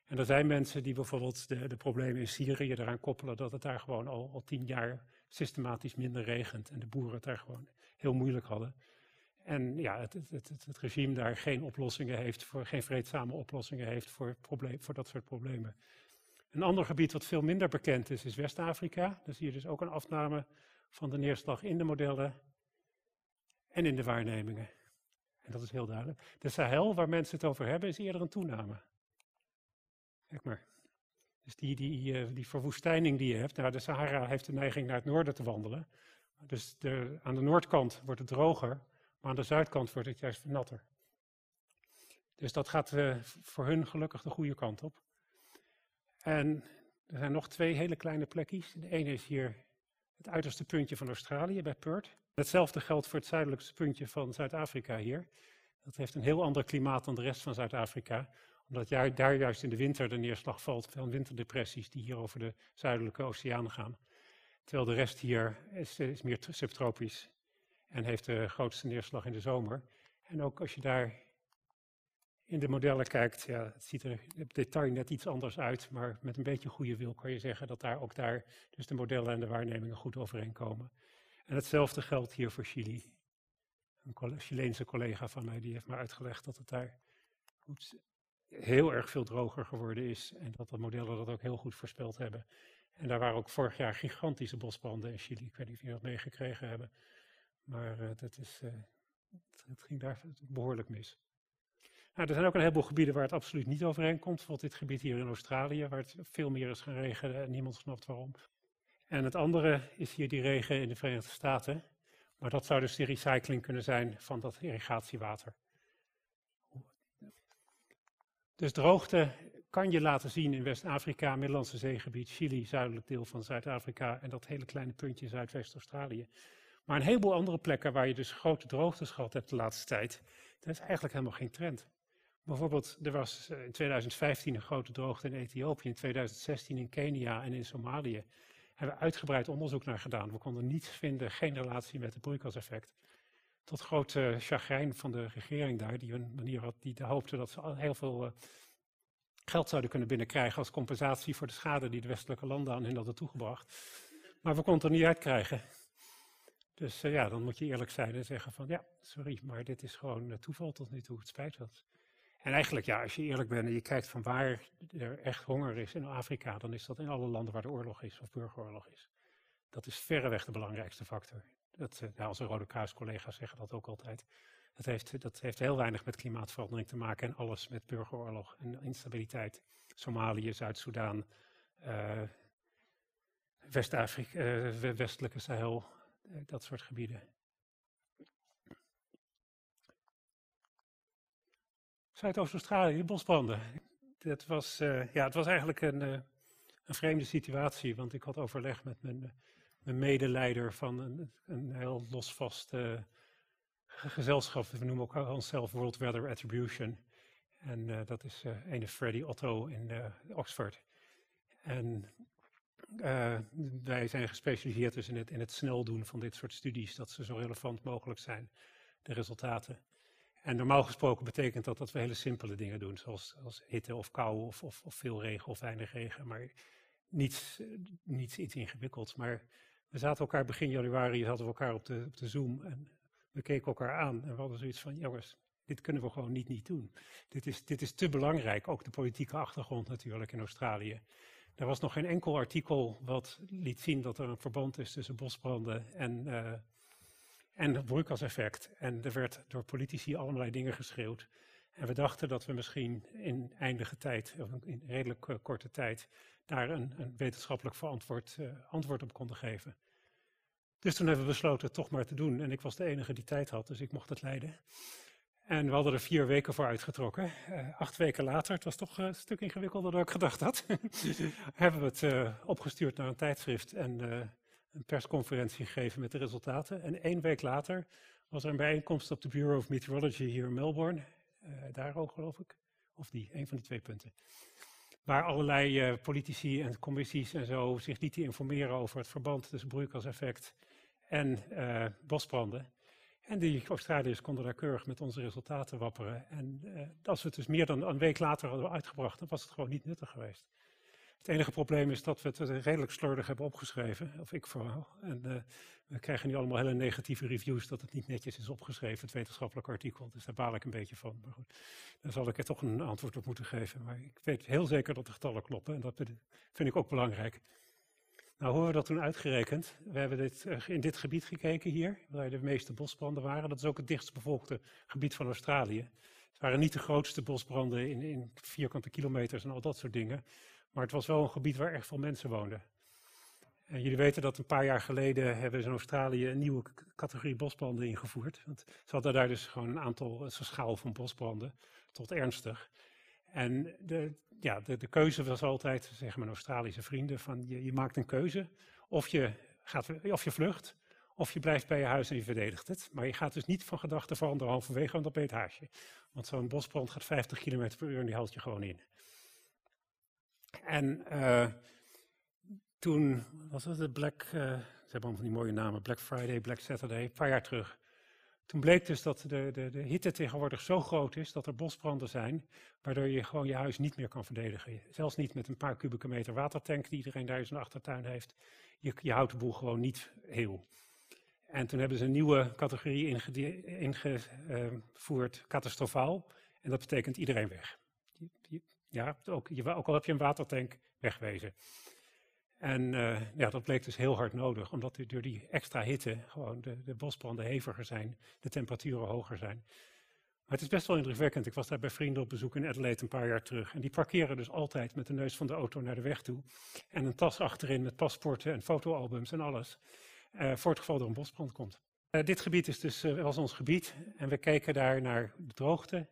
En er zijn mensen die bijvoorbeeld de, de problemen in Syrië eraan koppelen dat het daar gewoon al, al tien jaar systematisch minder regent. En de boeren het daar gewoon heel moeilijk hadden. En ja, het, het, het, het, regime daar geen oplossingen heeft, voor, geen vreedzame oplossingen heeft voor, probleem, voor dat soort problemen. Een ander gebied wat veel minder bekend is, is West-Afrika. Daar zie je dus ook een afname van de neerslag in de modellen en in de waarnemingen. En dat is heel duidelijk. De Sahel, waar mensen het over hebben, is eerder een toename. Kijk maar. Dus die, die, eh, die verwoestijning die je hebt, nou, de Sahara heeft de neiging naar het noorden te wandelen. Dus de, aan de noordkant wordt het droger, maar aan de zuidkant wordt het juist natter. Dus dat gaat uh, voor hun gelukkig de goede kant op. En er zijn nog twee hele kleine plekjes. De ene is hier het uiterste puntje van Australië, bij Perth. Hetzelfde geldt voor het zuidelijkste puntje van Zuid-Afrika hier. Dat heeft een heel ander klimaat dan de rest van Zuid-Afrika, omdat daar juist in de winter de neerslag valt van winterdepressies die hier over de zuidelijke oceaan gaan. Terwijl de rest hier is, is meer subtropisch en heeft de grootste neerslag in de zomer. En ook als je daar in de modellen kijkt, ja, het ziet er op detail net iets anders uit, maar met een beetje goede wil kan je zeggen dat daar ook daar dus de modellen en de waarnemingen goed overeenkomen. En hetzelfde geldt hier voor Chili. Een Chileense collega van mij die heeft me uitgelegd dat het daar heel erg veel droger geworden is en dat de modellen dat ook heel goed voorspeld hebben. En daar waren ook vorig jaar gigantische bosbranden in Chili. Ik weet niet of jullie dat meegekregen hebben, maar uh, dat is, uh, het ging daar behoorlijk mis. Nou, er zijn ook een heleboel gebieden waar het absoluut niet overeenkomt. Bijvoorbeeld dit gebied hier in Australië, waar het veel meer is gaan regenen en niemand snapt waarom. En het andere is hier die regen in de Verenigde Staten. Maar dat zou dus de recycling kunnen zijn van dat irrigatiewater. Dus droogte kan je laten zien in West-Afrika, Middellandse zeegebied, Chili, zuidelijk deel van Zuid-Afrika en dat hele kleine puntje Zuidwest-Australië. Maar een heleboel andere plekken waar je dus grote droogtes gehad hebt de laatste tijd, dat is eigenlijk helemaal geen trend. Bijvoorbeeld, er was eh, in 2015 een grote droogte in Ethiopië, in 2016 in Kenia en in Somalië. Hebben we uitgebreid onderzoek naar gedaan. We konden niets vinden, geen relatie met het broeikaseffect. Tot grote chagrijn van de regering daar, die een manier had, die hoopte dat ze heel veel uh, geld zouden kunnen binnenkrijgen als compensatie voor de schade die de westelijke landen aan hen hadden toegebracht. Maar we konden er niet uitkrijgen. Dus uh, ja, dan moet je eerlijk zijn en zeggen van ja, sorry, maar dit is gewoon toeval tot nu toe, het spijt wat. En eigenlijk, ja, als je eerlijk bent en je kijkt van waar er echt honger is in Afrika, dan is dat in alle landen waar er oorlog is of burgeroorlog is. Dat is verreweg de belangrijkste factor. Dat, uh, onze Rode Kruis-collega's zeggen dat ook altijd. Dat heeft, dat heeft heel weinig met klimaatverandering te maken en alles met burgeroorlog en instabiliteit. Somalië, Zuid-Soedan, West-Afrika, westelijke Sahel, dat soort gebieden. Zuidoost-Australië, bosbranden. Dat was, uh, ja, het was eigenlijk een, uh, een, vreemde situatie, want ik had overleg met mijn, mijn medeleider van een, een heel losvast uh, gezelschap. We noemen ook onszelf World Weather Attribution. En dat is ene Freddy Otto in Oxford. En wij zijn gespecialiseerd dus in het, in het snel doen van dit soort studies, dat ze zo relevant mogelijk zijn, de resultaten. En normaal gesproken betekent dat dat we hele simpele dingen doen, zoals, als hitte of kou of, of, of, veel regen of weinig regen, maar niets, niets iets ingewikkelds. Maar we zaten elkaar begin januari, hadden we elkaar op de, op de Zoom en we keken elkaar aan en we hadden zoiets van, jongens, dit kunnen we gewoon niet niet doen. Dit is, dit is te belangrijk, ook de politieke achtergrond natuurlijk in Australië. Er was nog geen enkel artikel wat liet zien dat er een verband is tussen bosbranden en... Uh, en het broeikaseffect. En er werd door politici allerlei dingen geschreeuwd. En we dachten dat we misschien in eindige tijd, of in redelijk uh, korte tijd, daar een, een wetenschappelijk verantwoord uh, antwoord op konden geven. Dus toen hebben we besloten het toch maar te doen. En ik was de enige die tijd had, dus ik mocht het leiden. En we hadden er vier weken voor uitgetrokken. Uh, acht weken later, het was toch een stuk ingewikkelder dan ik gedacht had, hebben we het opgestuurd naar een tijdschrift. En een persconferentie gegeven met de resultaten. En één week later was er een bijeenkomst op de Bureau of Meteorology hier in Melbourne. daar ook geloof ik. Of die, een van die twee punten. Waar allerlei politici en commissies en zo zich niet informeren over het verband tussen broeikaseffect en bosbranden. En die Australiërs konden daar keurig met onze resultaten wapperen. En als we het dus meer dan een week later hadden uitgebracht, dan was het gewoon niet nuttig geweest. Het enige probleem is dat we het redelijk slordig hebben opgeschreven, of ik vooral. En uh, we krijgen nu allemaal hele negatieve reviews dat het niet netjes is opgeschreven, het wetenschappelijk artikel. Dus daar baal ik een beetje van. Maar goed, daar zal ik er toch een antwoord op moeten geven. Maar ik weet heel zeker dat de getallen kloppen en dat vind ik ook belangrijk. Nou, hoe hebben we dat toen uitgerekend? We hebben dit, uh, in dit gebied gekeken hier, waar de meeste bosbranden waren. Dat is ook het dichtst bevolkte gebied van Australië. Het waren niet de grootste bosbranden in, in vierkante kilometers en al dat soort dingen. Maar het was wel een gebied waar echt veel mensen woonden. En jullie weten dat een paar jaar geleden hebben ze in Australië een nieuwe categorie bosbranden ingevoerd. Want ze hadden daar dus gewoon een aantal een schaal van bosbranden tot ernstig. En de, ja, de, keuze was altijd, zeggen mijn Australische vrienden, van je, je maakt een keuze. Of je, gaat, of je vlucht, of je blijft bij je huis en je verdedigt het. Maar je gaat dus niet van gedachten veranderen halverwege, want dan ben je het haasje. Want zo'n bosbrand gaat 50 km per uur en die haalt je gewoon in. En uh, toen was het de Black, uh, ze hebben allemaal van die mooie namen, Black Friday, Black Saturday, een paar jaar terug. Toen bleek dus dat de, de, de hitte tegenwoordig zo groot is dat er bosbranden zijn, waardoor je gewoon je huis niet meer kan verdedigen. Zelfs niet met een paar kubieke meter watertank die iedereen daar in zijn achtertuin heeft. Je, je houdt de boel gewoon niet heel. En toen hebben ze een nieuwe categorie ingevoerd, catastrofaal. En dat betekent iedereen weg. Ja, ook, ook al heb je een watertank, wegwezen. En uh, ja, dat bleek dus heel hard nodig, omdat door die extra hitte gewoon de, de bosbranden heviger zijn, de temperaturen hoger zijn. Maar het is best wel indrukwekkend. Ik was daar bij vrienden op bezoek in Adelaide een paar jaar terug. En die parkeren dus altijd met de neus van de auto naar de weg toe. En een tas achterin met paspoorten en fotoalbums en alles. Uh, voor het geval er een bosbrand komt. Uh, dit gebied is dus, was ons gebied. En we keken daar naar de droogte,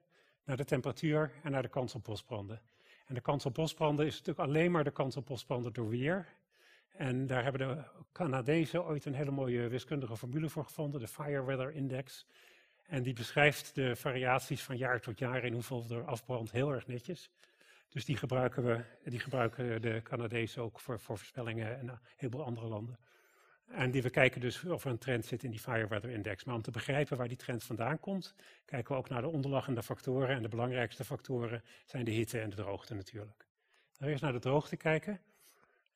naar de temperatuur en naar de kans op bosbranden. En de kans op bosbranden is natuurlijk alleen maar de kans op bosbranden door weer. En daar hebben de Canadezen ooit een hele mooie wiskundige formule voor gevonden, de Fire Weather Index. En die beschrijft de variaties van jaar tot jaar in hoeveel er afbrandt heel erg netjes. Dus die gebruiken, we, die gebruiken de Canadezen ook voor, voor voorspellingen en een heleboel andere landen. En die, we kijken dus of er een trend zit in die Fire Weather Index. Maar om te begrijpen waar die trend vandaan komt, kijken we ook naar de onderliggende factoren. En de belangrijkste factoren zijn de hitte en de droogte natuurlijk. Dan eerst naar de droogte kijken.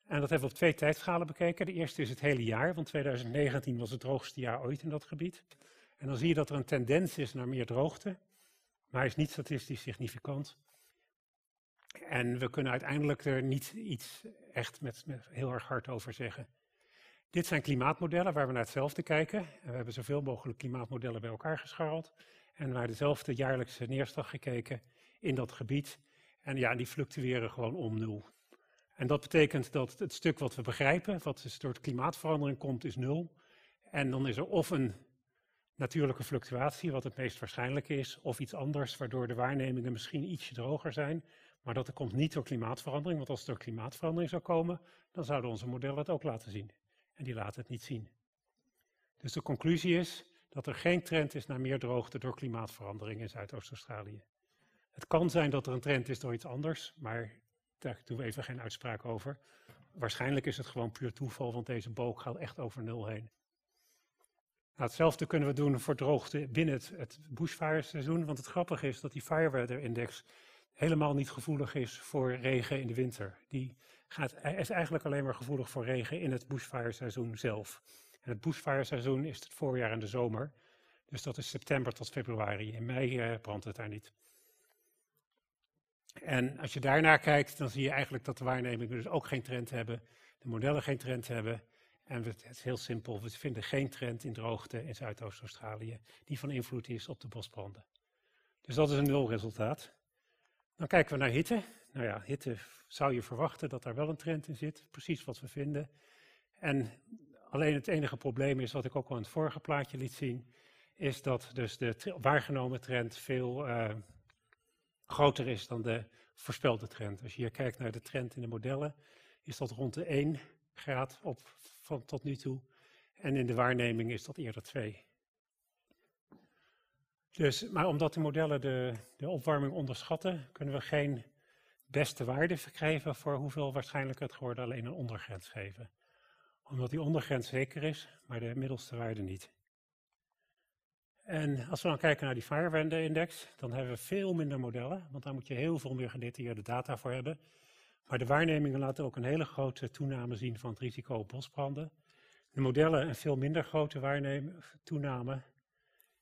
En dat hebben we op twee tijdschalen bekeken. De eerste is het hele jaar, want 2019 was het droogste jaar ooit in dat gebied. En dan zie je dat er een tendens is naar meer droogte, maar is niet statistisch significant. En we kunnen uiteindelijk er niet iets echt met heel erg hard over zeggen. Dit zijn klimaatmodellen waar we naar hetzelfde kijken. we hebben zoveel mogelijk klimaatmodellen bij elkaar gescharreld. En naar dezelfde jaarlijkse neerslag gekeken in dat gebied. En ja, die fluctueren gewoon om nul. En dat betekent dat het stuk wat we begrijpen, wat dus door de klimaatverandering komt, is nul. En dan is er of een natuurlijke fluctuatie, wat het meest waarschijnlijk is, of iets anders, waardoor de waarnemingen misschien ietsje droger zijn. Maar dat komt niet door klimaatverandering, want als het door klimaatverandering zou komen, dan zouden onze modellen het ook laten zien en die laten het niet zien. Dus de conclusie is dat er geen trend is naar meer droogte door klimaatverandering in Zuidoost-Australië. Het kan zijn dat er een trend is door iets anders, maar daar doen we even geen uitspraak over. Waarschijnlijk is het gewoon puur toeval, want deze boog gaat echt over nul heen. Nou, hetzelfde kunnen we doen voor droogte binnen het, het bushfire-seizoen, want het grappige is dat die Fire Weather Index helemaal niet gevoelig is voor regen in de winter. Die gaat, is eigenlijk alleen maar gevoelig voor regen in het bushfire-seizoen zelf. En het bushfire-seizoen is het voorjaar en de zomer. Dus dat is september tot februari. In mei eh, brandt het daar niet. En als je daarnaar kijkt, dan zie je eigenlijk dat de waarnemingen dus ook geen trend hebben. De modellen geen trend hebben. En het is heel simpel, we vinden geen trend in droogte in Zuidoost-Australië die van invloed is op de bosbranden. Dus dat is een nulresultaat. Dan kijken we naar hitte. Nou ja, hitte zou je verwachten dat daar wel een trend in zit. Precies wat we vinden. En alleen het enige probleem is, wat ik ook al in het vorige plaatje liet zien, is dat dus de waargenomen trend veel uh, groter is dan de voorspelde trend. Als je hier kijkt naar de trend in de modellen, is dat rond de 1 graad op, van tot nu toe. En in de waarneming is dat eerder 2. Dus, maar omdat de modellen de, de opwarming onderschatten, kunnen we geen beste waarde verkrijgen voor hoeveel waarschijnlijk het geworden alleen een ondergrens geven. Omdat die ondergrens zeker is, maar de middelste waarde niet. En als we dan kijken naar die Firewender-index, dan hebben we veel minder modellen, want daar moet je heel veel meer gedetailleerde data voor hebben. Maar de waarnemingen laten ook een hele grote toename zien van het risico op bosbranden. De modellen een veel minder grote toename.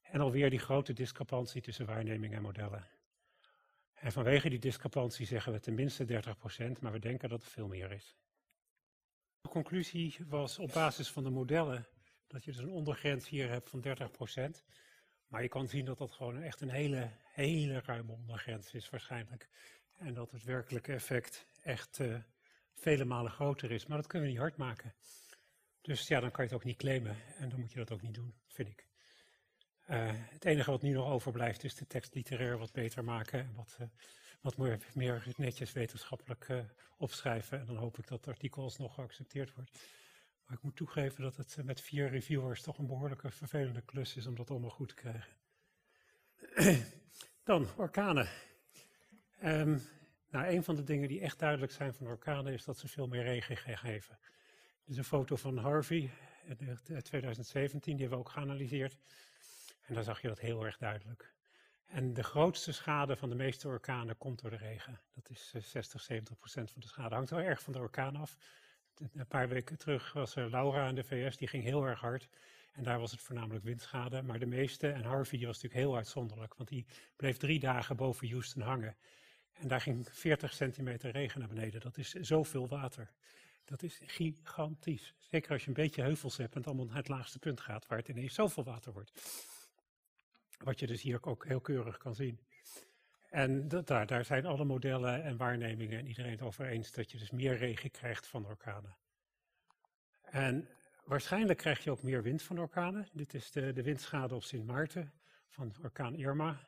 En alweer die grote discrepantie tussen waarneming en modellen. En vanwege die discrepantie zeggen we tenminste 30%, maar we denken dat het veel meer is. De conclusie was op basis van de modellen dat je dus een ondergrens hier hebt van 30%. Maar je kan zien dat dat gewoon echt een hele, hele ruime ondergrens is waarschijnlijk. En dat het werkelijke effect echt uh, vele malen groter is. Maar dat kunnen we niet hard maken. Dus ja, dan kan je het ook niet claimen. En dan moet je dat ook niet doen, vind ik. Uh, het enige wat nu nog overblijft is de tekst literair wat beter maken. En wat, uh, wat meer, meer, netjes wetenschappelijk opschrijven. En dan hoop ik dat het artikel alsnog geaccepteerd wordt. Maar ik moet toegeven dat het met vier reviewers toch een behoorlijke vervelende klus is om dat allemaal goed te krijgen. Dan, orkanen. Um, nou, een van de dingen die echt duidelijk zijn van orkanen is dat ze veel meer regen geven. Is een foto van Harvey in 2017, die hebben we ook geanalyseerd. En daar zag je dat heel erg duidelijk. En de grootste schade van de meeste orkanen komt door de regen. Dat is 60, 70 procent van de schade. Hangt wel erg van de orkaan af. Een paar weken terug was er Laura in de VS, die ging heel erg hard. En daar was het voornamelijk windschade. Maar de meeste, en Harvey was natuurlijk heel uitzonderlijk, want die bleef drie dagen boven Houston hangen. En daar ging 40 centimeter regen naar beneden. Dat is zoveel water. Dat is gigantisch. Zeker als je een beetje heuvels hebt en het allemaal naar het laagste punt gaat, waar het ineens zoveel water wordt. Wat je dus hier ook heel keurig kan zien. En dat, daar, zijn alle modellen en waarnemingen en iedereen het over eens dat je dus meer regen krijgt van orkanen. En waarschijnlijk krijg je ook meer wind van orkanen. Dit is de, de windschade op Sint Maarten van orkaan Irma.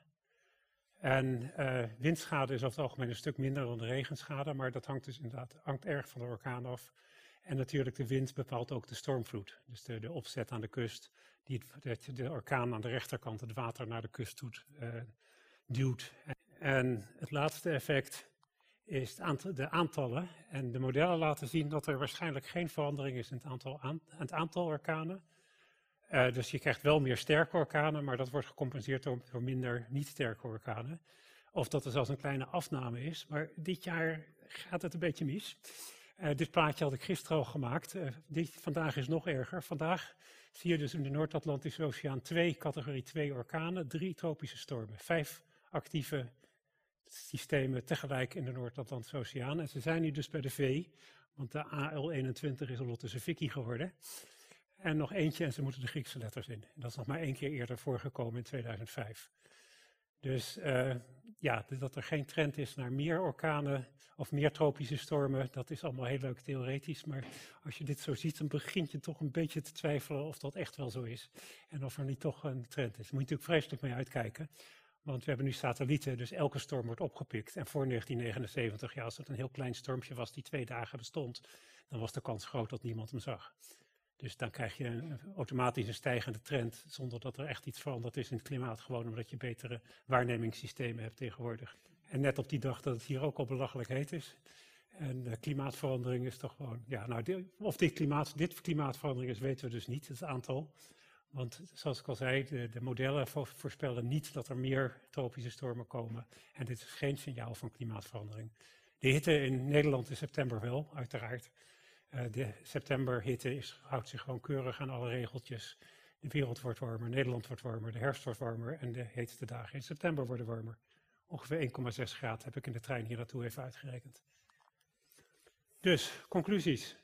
En uh, windschade is over het algemeen een stuk minder dan de regenschade, maar dat hangt dus inderdaad hangt erg van de orkaan af. En natuurlijk de wind bepaalt ook de stormvloed. Dus de, de opzet aan de kust, die het, de orkaan aan de rechterkant het water naar de kust doet, uh, duwt. En het laatste effect is de aantallen. En de modellen laten zien dat er waarschijnlijk geen verandering is in het aantal, aan, het aantal orkanen. Uh, dus je krijgt wel meer sterke orkanen, maar dat wordt gecompenseerd door, minder niet-sterke orkanen. Of dat er zelfs een kleine afname is. Maar dit jaar gaat het een beetje mis. Uh, dit plaatje had ik gisteren al gemaakt. Dit, vandaag is nog erger. Vandaag zie je dus in de Noord-Atlantische Oceaan twee categorie 2 orkanen, drie tropische stormen, vijf actieve systemen tegelijk in de Noord-Atlantische Oceaan. En ze zijn nu dus bij de V, want de AL21 is al tussen Vicky geworden. En nog eentje en ze moeten de Griekse letters in. Dat is nog maar één keer eerder voorgekomen in 2005. Dus uh, ja, dat er geen trend is naar meer orkanen of meer tropische stormen, dat is allemaal heel leuk theoretisch. Maar als je dit zo ziet, dan begint je toch een beetje te twijfelen of dat echt wel zo is. En of er niet toch een trend is. Moet je natuurlijk vreselijk mee uitkijken. Want we hebben nu satellieten, dus elke storm wordt opgepikt. En voor 1979, ja, als het een heel klein stormpje was die twee dagen bestond, dan was de kans groot dat niemand hem zag. Dus dan krijg je automatisch een stijgende trend, zonder dat er echt iets veranderd is in het klimaat, gewoon omdat je betere waarnemingssystemen hebt tegenwoordig. En net op die dag dat het hier ook al belachelijk heet is. En uh, klimaatverandering is toch gewoon, ja, nou, of dit, klimaat, dit klimaatverandering is, weten we dus niet, het aantal. Want zoals ik al zei, de, de modellen voorspellen niet dat er meer tropische stormen komen. En dit is geen signaal van klimaatverandering. De hitte in Nederland in september wel, uiteraard. Uh, de septemberhitte is, houdt zich gewoon keurig aan alle regeltjes. De wereld wordt warmer, Nederland wordt warmer, de herfst wordt warmer en de heetste dagen in september worden warmer. Ongeveer 1,6 graden heb ik in de trein hier naartoe even uitgerekend. Dus, conclusies.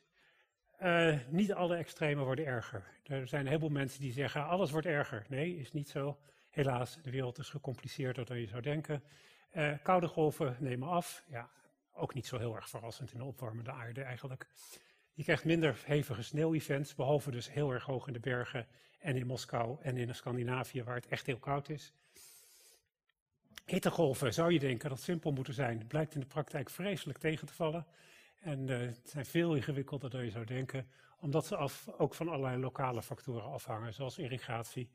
Uh, niet alle extremen worden erger. Er zijn een heleboel mensen die zeggen alles wordt erger. Nee, is niet zo. Helaas, de wereld is gecompliceerder dan je zou denken. Uh, koude golven nemen af. Ja, ook niet zo heel erg verrassend in de opwarmende aarde eigenlijk. Je krijgt minder hevige sneeuwevents, behalve dus heel erg hoog in de bergen en in Moskou en in Scandinavië waar het echt heel koud is. Hittegolven zou je denken dat simpel moeten zijn, blijkt in de praktijk vreselijk tegen te vallen. En uh, het zijn veel ingewikkelder dan je zou denken, omdat ze af, ook van allerlei lokale factoren afhangen, zoals irrigatie,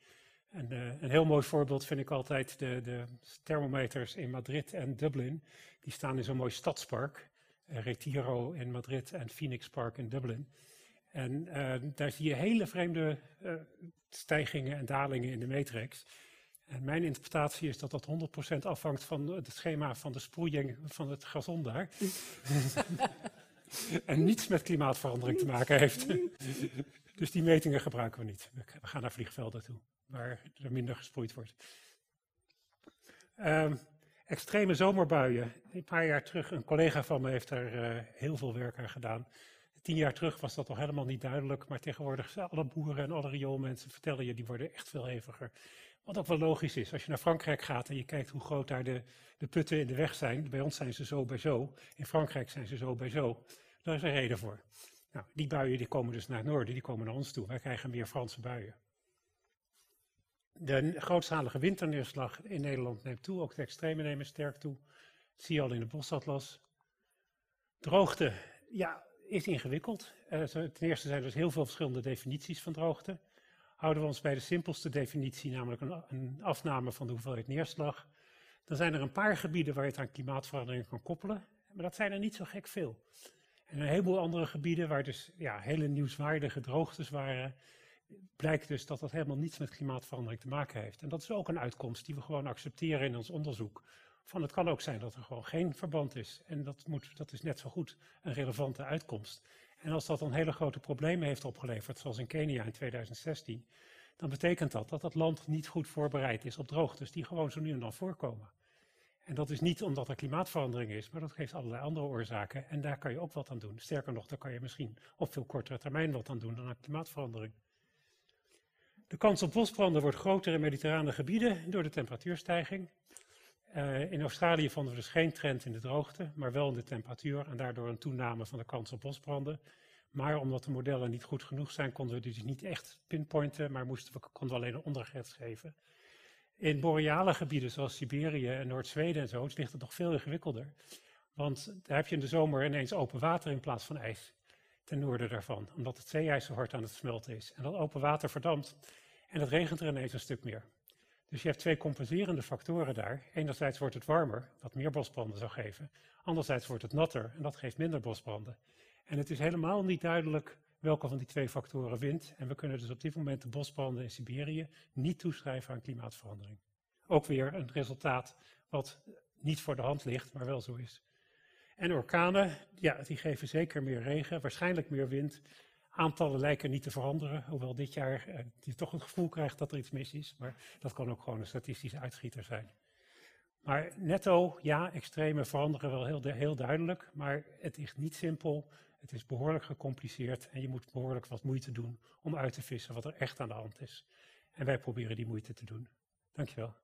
En, uh, een heel mooi voorbeeld vind ik altijd de, de, thermometers in Madrid en Dublin. Die staan in zo'n mooi stadspark. Uh, Retiro in Madrid en Phoenix Park in Dublin. En uh, daar zie je hele vreemde stijgingen en dalingen in de matrix. En mijn interpretatie is dat dat 100% afhangt van het schema van de sproeiing van het gazon daar. en niets met klimaatverandering te maken heeft. dus die metingen gebruiken we niet. We gaan naar vliegvelden toe, waar er minder gesproeid wordt. Um, extreme zomerbuien. Een paar jaar terug, een collega van me heeft daar uh, heel veel werk aan gedaan. Tien jaar terug was dat nog helemaal niet duidelijk, maar tegenwoordig alle boeren en alle rioolmensen vertellen je, die worden echt veel heviger. Wat ook wel logisch is, als je naar Frankrijk gaat en je kijkt hoe groot daar de, de putten in de weg zijn. Bij ons zijn ze zo bij zo, in Frankrijk zijn ze zo bij zo. Daar is een reden voor. Nou, die buien die komen dus naar het noorden, die komen naar ons toe. Wij krijgen meer Franse buien. De grootschalige winterneerslag in Nederland neemt toe, ook de extreme nemen sterk toe. Dat zie je al in de bosatlas. Droogte, ja, is ingewikkeld. Uh, ten eerste zijn er dus heel veel verschillende definities van droogte. Houden we ons bij de simpelste definitie, namelijk een, een afname van de hoeveelheid neerslag, dan zijn er een paar gebieden waar je het aan klimaatverandering kan koppelen. Maar dat zijn er niet zo gek veel. En een heleboel andere gebieden waar dus ja, hele nieuwswaardige droogtes waren, blijkt dus dat dat helemaal niets met klimaatverandering te maken heeft. En dat is ook een uitkomst die we gewoon accepteren in ons onderzoek. Van het kan ook zijn dat er gewoon geen verband is. En dat, moet, dat is net zo goed een relevante uitkomst. En als dat dan hele grote problemen heeft opgeleverd, zoals in Kenia in 2016, dan betekent dat dat het land niet goed voorbereid is op droogtes die gewoon zo nu en dan voorkomen. En dat is niet omdat er klimaatverandering is, maar dat geeft allerlei andere oorzaken. En daar kan je ook wat aan doen. Sterker nog, daar kan je misschien op veel kortere termijn wat aan doen dan aan klimaatverandering. De kans op bosbranden wordt groter in mediterrane gebieden door de temperatuurstijging. Uh, in Australië vonden we dus geen trend in de droogte, maar wel in de temperatuur en daardoor een toename van de kans op bosbranden. Maar omdat de modellen niet goed genoeg zijn, konden we dus niet echt pinpointen, maar moesten we, konden we alleen een ondergrens geven. In boreale gebieden zoals Siberië en Noord-Zweden en zo ligt het nog veel ingewikkelder. Want daar heb je in de zomer ineens open water in plaats van ijs ten noorden daarvan, omdat het zeeijs zo hard aan het smelten is. En dat open water verdampt en het regent er ineens een stuk meer. Dus je hebt twee compenserende factoren daar. Enerzijds wordt het warmer, wat meer bosbranden zou geven. Anderzijds wordt het natter en dat geeft minder bosbranden. En het is helemaal niet duidelijk welke van die twee factoren wint. En we kunnen dus op dit moment de bosbranden in Siberië niet toeschrijven aan klimaatverandering. Ook weer een resultaat wat niet voor de hand ligt, maar wel zo is. En orkanen, ja, die geven zeker meer regen, waarschijnlijk meer wind. Aantallen lijken niet te veranderen, hoewel dit jaar eh, je toch het gevoel krijgt dat er iets mis is. Maar dat kan ook gewoon een statistische uitschieter zijn. Maar netto, ja, extreme veranderen wel heel, heel duidelijk, maar het is niet simpel. Het is behoorlijk gecompliceerd en je moet behoorlijk wat moeite doen om uit te vissen wat er echt aan de hand is. En wij proberen die moeite te doen. Dankjewel.